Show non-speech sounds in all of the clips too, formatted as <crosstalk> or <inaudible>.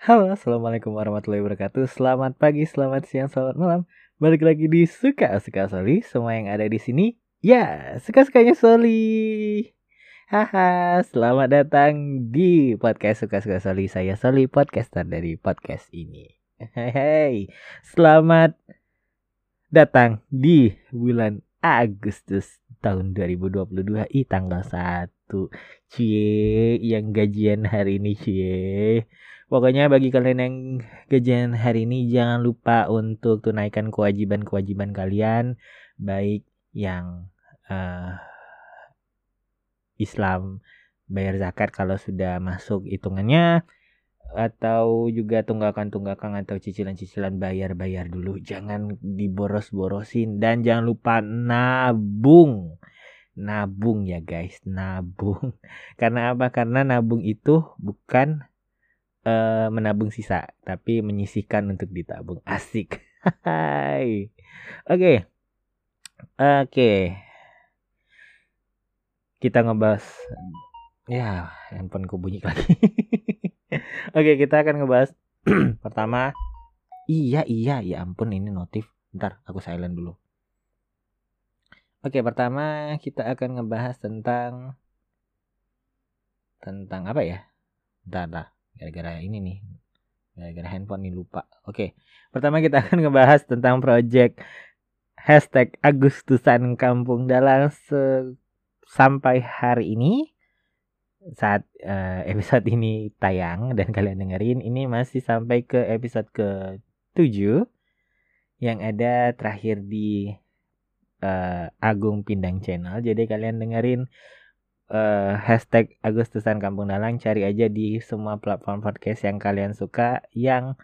Halo, assalamualaikum warahmatullahi wabarakatuh. Selamat pagi, selamat siang, selamat malam. Balik lagi di suka suka Soli. Semua yang ada di sini, ya suka sukanya Soli. Haha, selamat datang di podcast suka suka Soli. Saya Soli, podcaster dari podcast ini. Hey, selamat datang di bulan Agustus tahun 2022 i tanggal 1 cie yang gajian hari ini cie pokoknya bagi kalian yang gajian hari ini jangan lupa untuk tunaikan kewajiban-kewajiban kalian baik yang uh, Islam bayar zakat kalau sudah masuk hitungannya atau juga tunggakan-tunggakan atau cicilan-cicilan bayar-bayar dulu. Jangan diboros-borosin dan jangan lupa nabung. Nabung ya guys nabung. <laughs> Karena apa? Karena nabung itu bukan uh, menabung sisa tapi menyisihkan untuk ditabung asik <laughs> oke oke okay. kita ngebahas ya handphoneku bunyi lagi <laughs> Oke, kita akan ngebahas <clears throat> pertama. Iya, iya, ya ampun ini notif. Ntar aku silent dulu. Oke, pertama kita akan ngebahas tentang tentang apa ya? Ntar lah, gara-gara ini nih. Gara-gara handphone nih lupa. Oke, pertama kita <laughs> akan ngebahas tentang project hashtag Agustusan Kampung Dalang sampai hari ini saat uh, episode ini tayang dan kalian dengerin ini masih sampai ke episode ke 7 yang ada terakhir di uh, Agung Pindang Channel. Jadi kalian dengerin uh, hashtag Agustusan Kampung Dalang cari aja di semua platform podcast yang kalian suka yang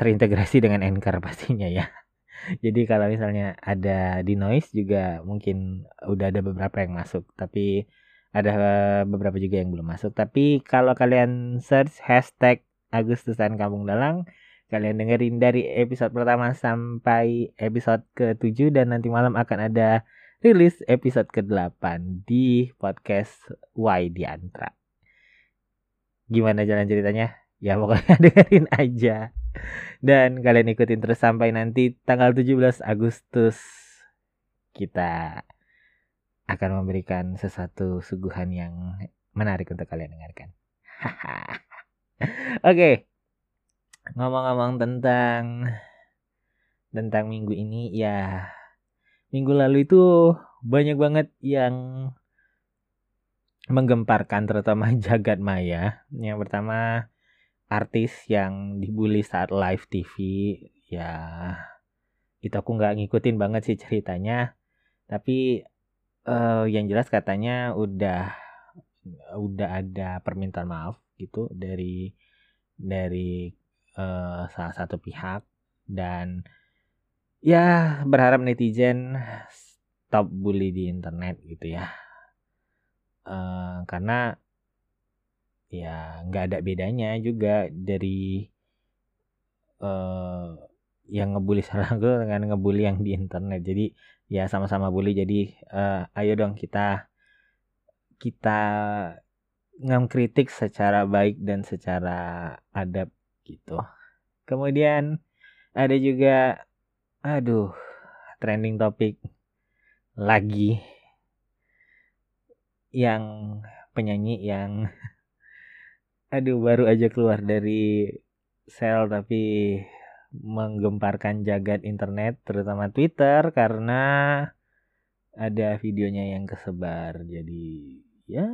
terintegrasi dengan Anchor pastinya ya. <laughs> Jadi kalau misalnya ada di Noise juga mungkin udah ada beberapa yang masuk tapi ada beberapa juga yang belum masuk tapi kalau kalian search hashtag Agustusan Kampung Dalang kalian dengerin dari episode pertama sampai episode ke-7 dan nanti malam akan ada rilis episode ke-8 di podcast Y Diantra. Gimana jalan ceritanya? Ya pokoknya <laughs> dengerin aja. Dan kalian ikutin terus sampai nanti tanggal 17 Agustus kita akan memberikan sesuatu suguhan yang menarik untuk kalian dengarkan. <laughs> Oke. Okay. Ngomong-ngomong tentang tentang minggu ini ya minggu lalu itu banyak banget yang menggemparkan terutama <laughs> jagat maya. Yang pertama artis yang dibully saat live TV ya itu aku nggak ngikutin banget sih ceritanya. Tapi uh, yang jelas katanya udah udah ada permintaan maaf gitu dari dari uh, salah satu pihak. Dan ya berharap netizen stop bully di internet gitu ya. Uh, karena ya nggak ada bedanya juga dari uh, yang ngebully <laughs> sekarang tuh dengan ngebully yang di internet. Jadi ya sama-sama bully. Jadi uh, ayo dong kita kita kritik secara baik dan secara adab gitu. Kemudian ada juga aduh trending topik lagi yang penyanyi yang <laughs> aduh baru aja keluar dari sel tapi menggemparkan jagat internet terutama Twitter karena ada videonya yang kesebar. Jadi ya.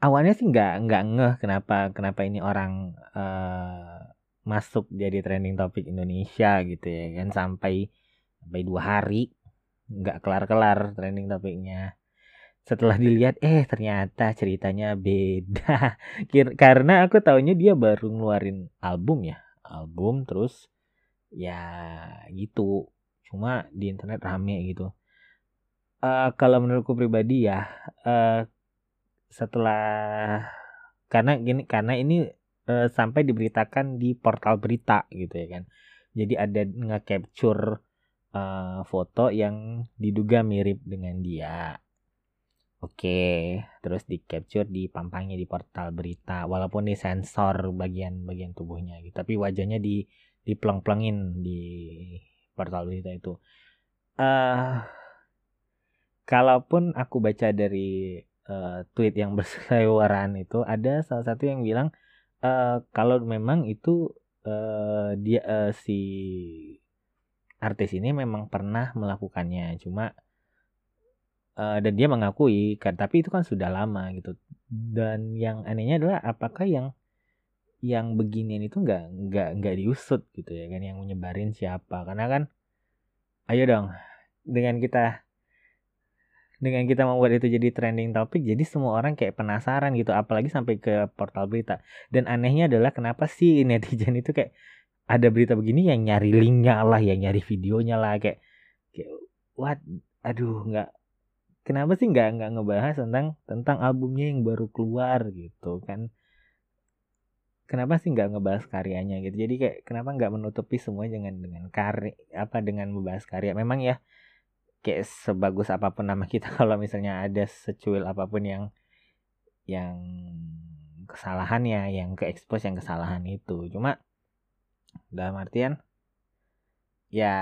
Awalnya sih nggak nggak ngeh kenapa kenapa ini orang uh, masuk jadi trending topik Indonesia gitu ya kan sampai sampai dua hari nggak kelar kelar trending topiknya. Setelah dilihat eh ternyata ceritanya beda. <laughs> Karena aku tahunya dia baru ngeluarin album ya album terus ya gitu cuma di internet rame gitu. Uh, kalau menurutku pribadi ya uh, setelah karena gini karena ini uh, sampai diberitakan di portal berita gitu ya kan jadi ada nge-capture uh, foto yang diduga mirip dengan dia Oke, terus di capture di pampangnya di portal berita walaupun di sensor bagian-bagian tubuhnya gitu. Tapi wajahnya di dipleng-plengin di portal berita itu. Uh, kalaupun aku baca dari uh, tweet yang <laughs> berseliweran itu ada salah satu yang bilang uh, kalau memang itu uh, dia uh, si artis ini memang pernah melakukannya. Cuma uh, dan dia mengakui kan tapi itu kan sudah lama gitu. Dan yang anehnya adalah apakah yang yang beginian itu nggak nggak nggak diusut gitu ya kan? Yang menyebarin siapa? Karena kan ayo dong dengan kita dengan kita membuat itu jadi trending topik jadi semua orang kayak penasaran gitu apalagi sampai ke portal berita. Dan anehnya adalah kenapa sih <laughs> netizen itu kayak ada berita begini yang nyari linknya lah yang nyari videonya lah kayak kayak what? Aduh nggak kenapa sih nggak nggak ngebahas tentang tentang albumnya yang baru keluar? Gitu kan. Kenapa sih nggak ngebahas karyanya gitu? Jadi kayak kenapa nggak menutupi semua dengan dengan karya apa dengan membahas karya? Memang ya kayak sebagus apa pun nama kita. <laughs> Kalau misalnya ada secuil apa pun yang yang kesalahannya yang ke expose yang kesalahan itu. Cuma dalam artian ya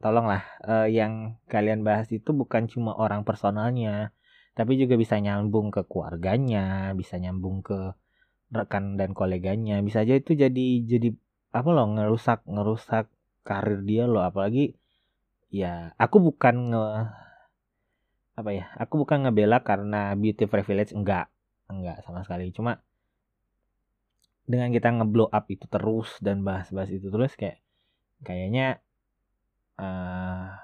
tolonglah uh, yang kalian bahas itu bukan cuma orang personalnya tapi juga bisa nyambung ke keluarganya bisa nyambung ke rekan dan koleganya. Bisa aja itu jadi jadi apa loh ngerusak ngerusak karir dia loh. Apalagi ya aku bukan nge apa ya aku bukan ngebela karena beauty privilege enggak enggak sama sekali. Cuma dengan kita ngeblow up itu terus dan bahas-bahas itu terus kayak kayaknya uh,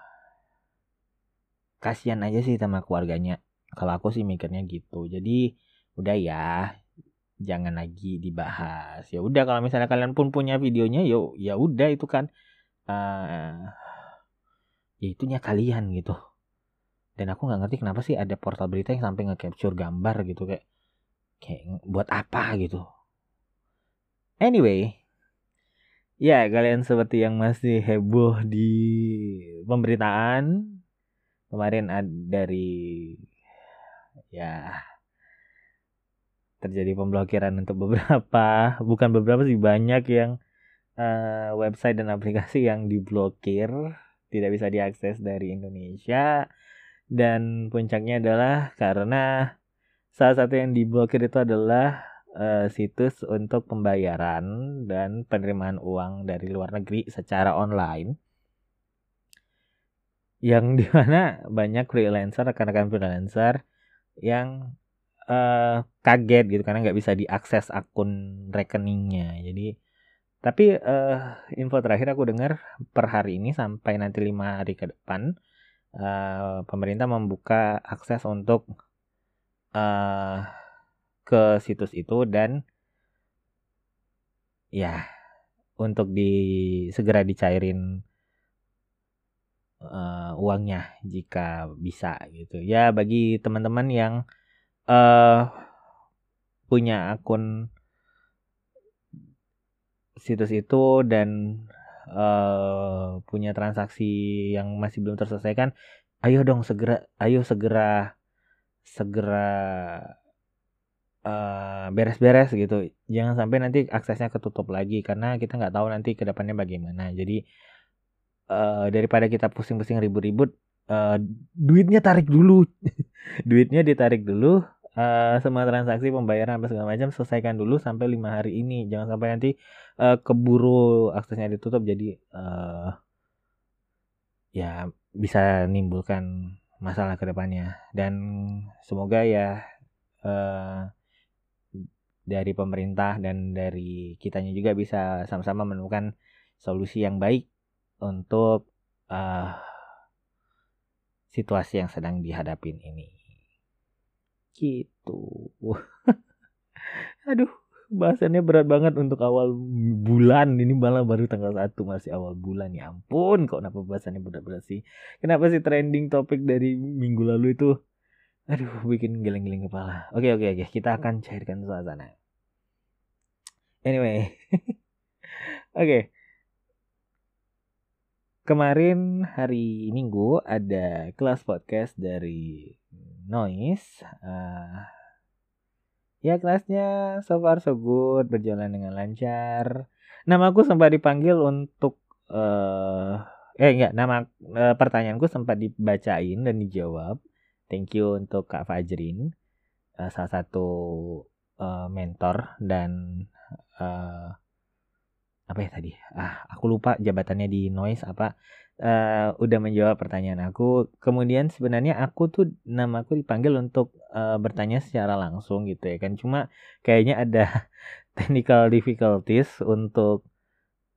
kasihan aja sih sama keluarganya. Kalau aku sih mikirnya gitu. Jadi udah ya jangan lagi dibahas. Ya udah kalau misalnya kalian pun punya videonya yuk ya udah itu kan. Uh, ya itunya kalian gitu. Dan aku nggak ngerti kenapa sih ada portal berita yang sampai nge-capture gambar gitu kayak kayak buat apa gitu. Anyway ya kalian seperti yang masih heboh di pemberitaan kemarin ada dari ya terjadi pemblokiran untuk beberapa <laughs> bukan beberapa sih banyak yang uh, website dan aplikasi yang diblokir tidak bisa diakses dari Indonesia. Dan puncaknya adalah karena salah satu yang diblokir itu adalah uh, situs untuk pembayaran dan penerimaan uang dari luar negeri secara online. Yang di mana banyak freelancer rekan-rekan freelancer yang uh, kaget gitu karena nggak bisa diakses akun rekeningnya. Jadi tapi uh, info terakhir aku dengar per hari ini sampai nanti lima hari ke depan uh, pemerintah membuka akses untuk uh, ke situs itu dan ya untuk di segera dicairin uh, uangnya jika bisa gitu. Ya bagi teman-teman yang uh, punya akun situs itu dan uh, punya transaksi yang masih belum terselesaikan, ayo dong segera, ayo segera, segera eh, beres-beres gitu. Jangan sampai nanti aksesnya ketutup lagi karena kita nggak tahu nanti ke depannya bagaimana. Jadi uh, daripada kita pusing-pusing ribut-ribut, uh, duitnya tarik dulu, <laughs> duitnya ditarik dulu uh, semua transaksi pembayaran apa segala macam selesaikan dulu sampai lima hari ini. Jangan sampai nanti uh, keburu aksesnya ditutup jadi uh, ya bisa menimbulkan masalah ke depannya. Dan semoga ya uh, dari pemerintah dan dari kitanya juga bisa sama-sama menemukan solusi yang baik untuk uh, situasi yang sedang dihadapin ini gitu. <laughs> Aduh bahasannya berat banget untuk awal bulan. Ini malah baru tanggal 1 masih awal bulan. Ya ampun kok kenapa bahasannya berat-berat sih? Kenapa sih trending topik dari minggu lalu itu? Aduh bikin geleng-geleng kepala. Oke oke oke. Kita akan cairkan suasana. Anyway. <laughs> Oke. Kemarin hari minggu ada kelas podcast dari noise uh, ya kelasnya so far so good berjalan dengan lancar. Nama aku sempat dipanggil untuk uh, eh enggak nama uh, pertanyaanku sempat dibacain dan dijawab. Thank you untuk kak Fajrin uh, salah satu uh, mentor dan uh, apa ya tadi? Ah aku lupa jabatannya di noise apa uh, udah menjawab pertanyaan aku. Kemudian sebenarnya aku tuh nama aku dipanggil untuk uh, bertanya secara langsung gitu ya kan. Cuma kayaknya ada <laughs> technical difficulties untuk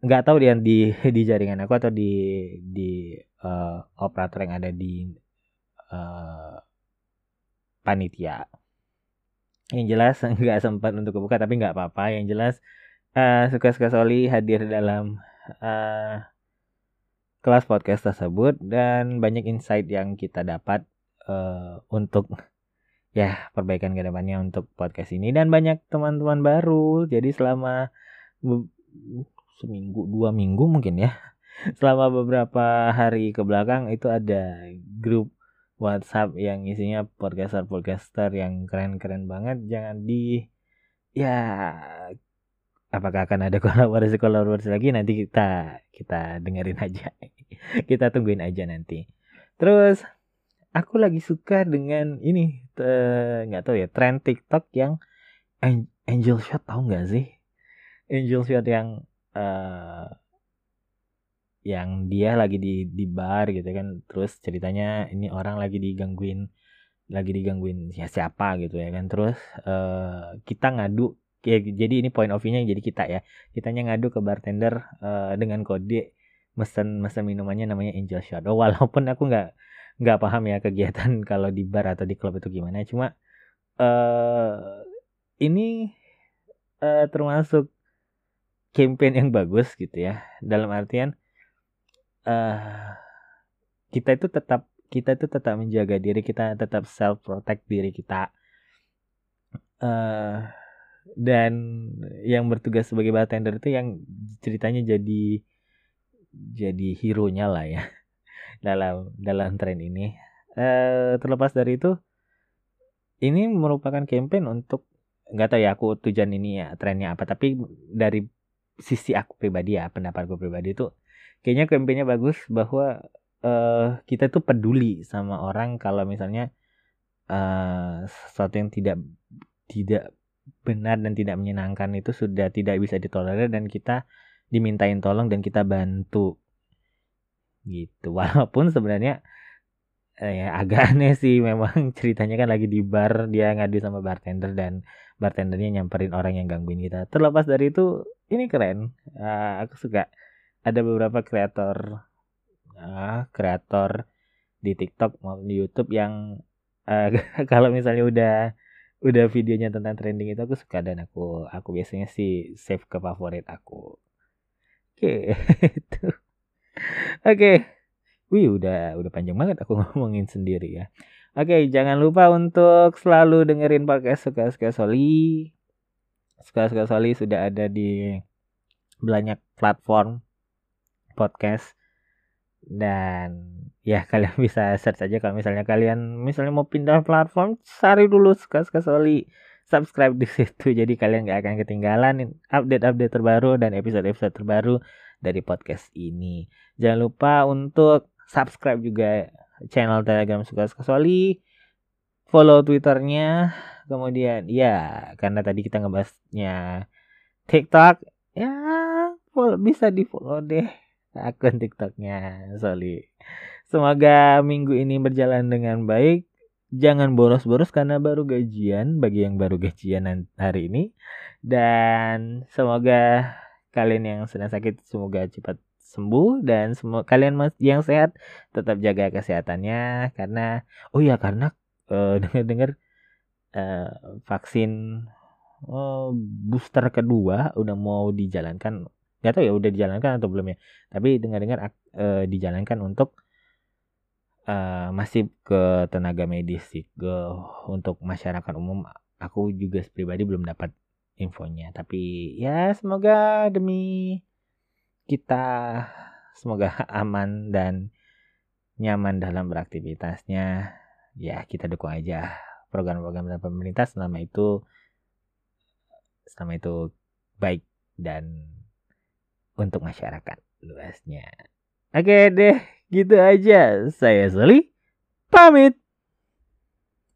nggak tahu dia di di jaringan aku atau di di uh, operator yang ada di uh, panitia. Yang jelas <laughs> nggak sempat untuk kebuka tapi nggak apa-apa. Yang jelas uh, suka-suka Soli hadir dalam uh, kelas podcast tersebut dan banyak insight yang kita dapat uh, untuk <laughs> ya perbaikan ke depannya untuk podcast ini. Dan banyak teman-teman baru. Jadi selama seminggu dua minggu mungkin ya. <laughs> Selama beberapa hari ke belakang itu ada grup WhatsApp yang isinya podcaster-podcaster yang keren-keren banget. Jangan di ya apakah akan ada <laughs> kolaborasi kolaborasi lagi? Nanti kita kita dengerin aja <laughs> kita tungguin aja nanti. Terus aku lagi suka dengan ini nggak tahu ya tren TikTok yang angel shot tahu nggak sih? Angel shot yang uh, yang dia lagi di di bar gitu kan. Terus ceritanya ini orang lagi digangguin lagi digangguin ya siapa gitu ya kan. Terus uh, kita ngadu ya, jadi ini point of view-nya jadi kita ya. Kitanya ngadu ke bartender uh, dengan kode mesen mesen minumannya namanya Angel Shot oh, <laughs> walaupun aku nggak nggak paham ya kegiatan <laughs> kalau di bar atau di klub itu gimana. Cuma uh, ini uh, termasuk campaign yang bagus gitu ya. Dalam artian uh, kita itu tetap kita itu tetap menjaga diri kita tetap self protect diri kita. Uh, dan yang bertugas sebagai bartender itu yang ceritanya jadi jadi hero nya lah ya <laughs> dalam dalam tren ini. Eh, terlepas dari itu ini merupakan campaign untuk nggak tahu ya aku tujuan ini ya trennya apa tapi dari sisi aku pribadi ya pendapatku pribadi itu kayaknya campaignnya bagus bahwa uh, kita tuh peduli sama orang kalau misalnya uh, sesuatu yang tidak tidak benar dan tidak menyenangkan itu sudah tidak bisa ditolerir dan kita dimintain tolong dan kita bantu. Gitu. <laughs> Walaupun sebenarnya eh, ya agak <laughs> aneh sih. Memang <laughs> ceritanya kan lagi di bar dia ngadu sama bartender dan bartendernya nyamperin orang yang gangguin kita. Terlepas dari itu ini keren. Uh, aku suka. Ada beberapa kreator uh, kreator di TikTok maupun di YouTube yang uh, kalau misalnya udah udah videonya tentang trending itu aku suka dan aku aku biasanya sih save ke favorit aku oke <laughs> itu. Oke. Wih udah udah panjang banget aku <laughs> ngomongin sendiri ya. Oke jangan lupa untuk selalu dengerin podcast suka suka soli. Suka suka soli sudah ada di banyak platform podcast. Dan ya <laughs> kalian bisa search aja kalau misalnya kalian misalnya mau pindah platform cari dulu suka suka soli subscribe di situ jadi kalian gak akan ketinggalan update-update terbaru dan episode-episode terbaru dari podcast ini. Jangan lupa untuk subscribe juga channel telegram suka soli. Follow twitternya. Kemudian ya karena tadi kita ngebahasnya tiktok ya bisa di follow deh akun tiktoknya Soli. Semoga minggu ini berjalan dengan baik. Jangan boros-boros karena baru gajian bagi yang baru gajian hari ini. Dan semoga kalian yang sedang sakit semoga cepat sembuh dan semua kalian yang sehat tetap jaga kesehatannya karena oh ya karena uh, dengar-dengar uh, vaksin uh, booster kedua udah mau dijalankan nggak tahu ya udah dijalankan atau belum ya tapi dengar-dengar uh, dijalankan untuk uh, masih ke tenaga medis sih ke untuk masyarakat umum. Aku juga pribadi belum dapat infonya. Tapi ya semoga demi kita semoga <laughs> aman dan nyaman dalam beraktivitasnya. Ya kita dukung aja program-program dari pemerintah selama itu selama itu baik dan untuk masyarakat luasnya. Oke deh, gitu aja. Saya Soli, pamit.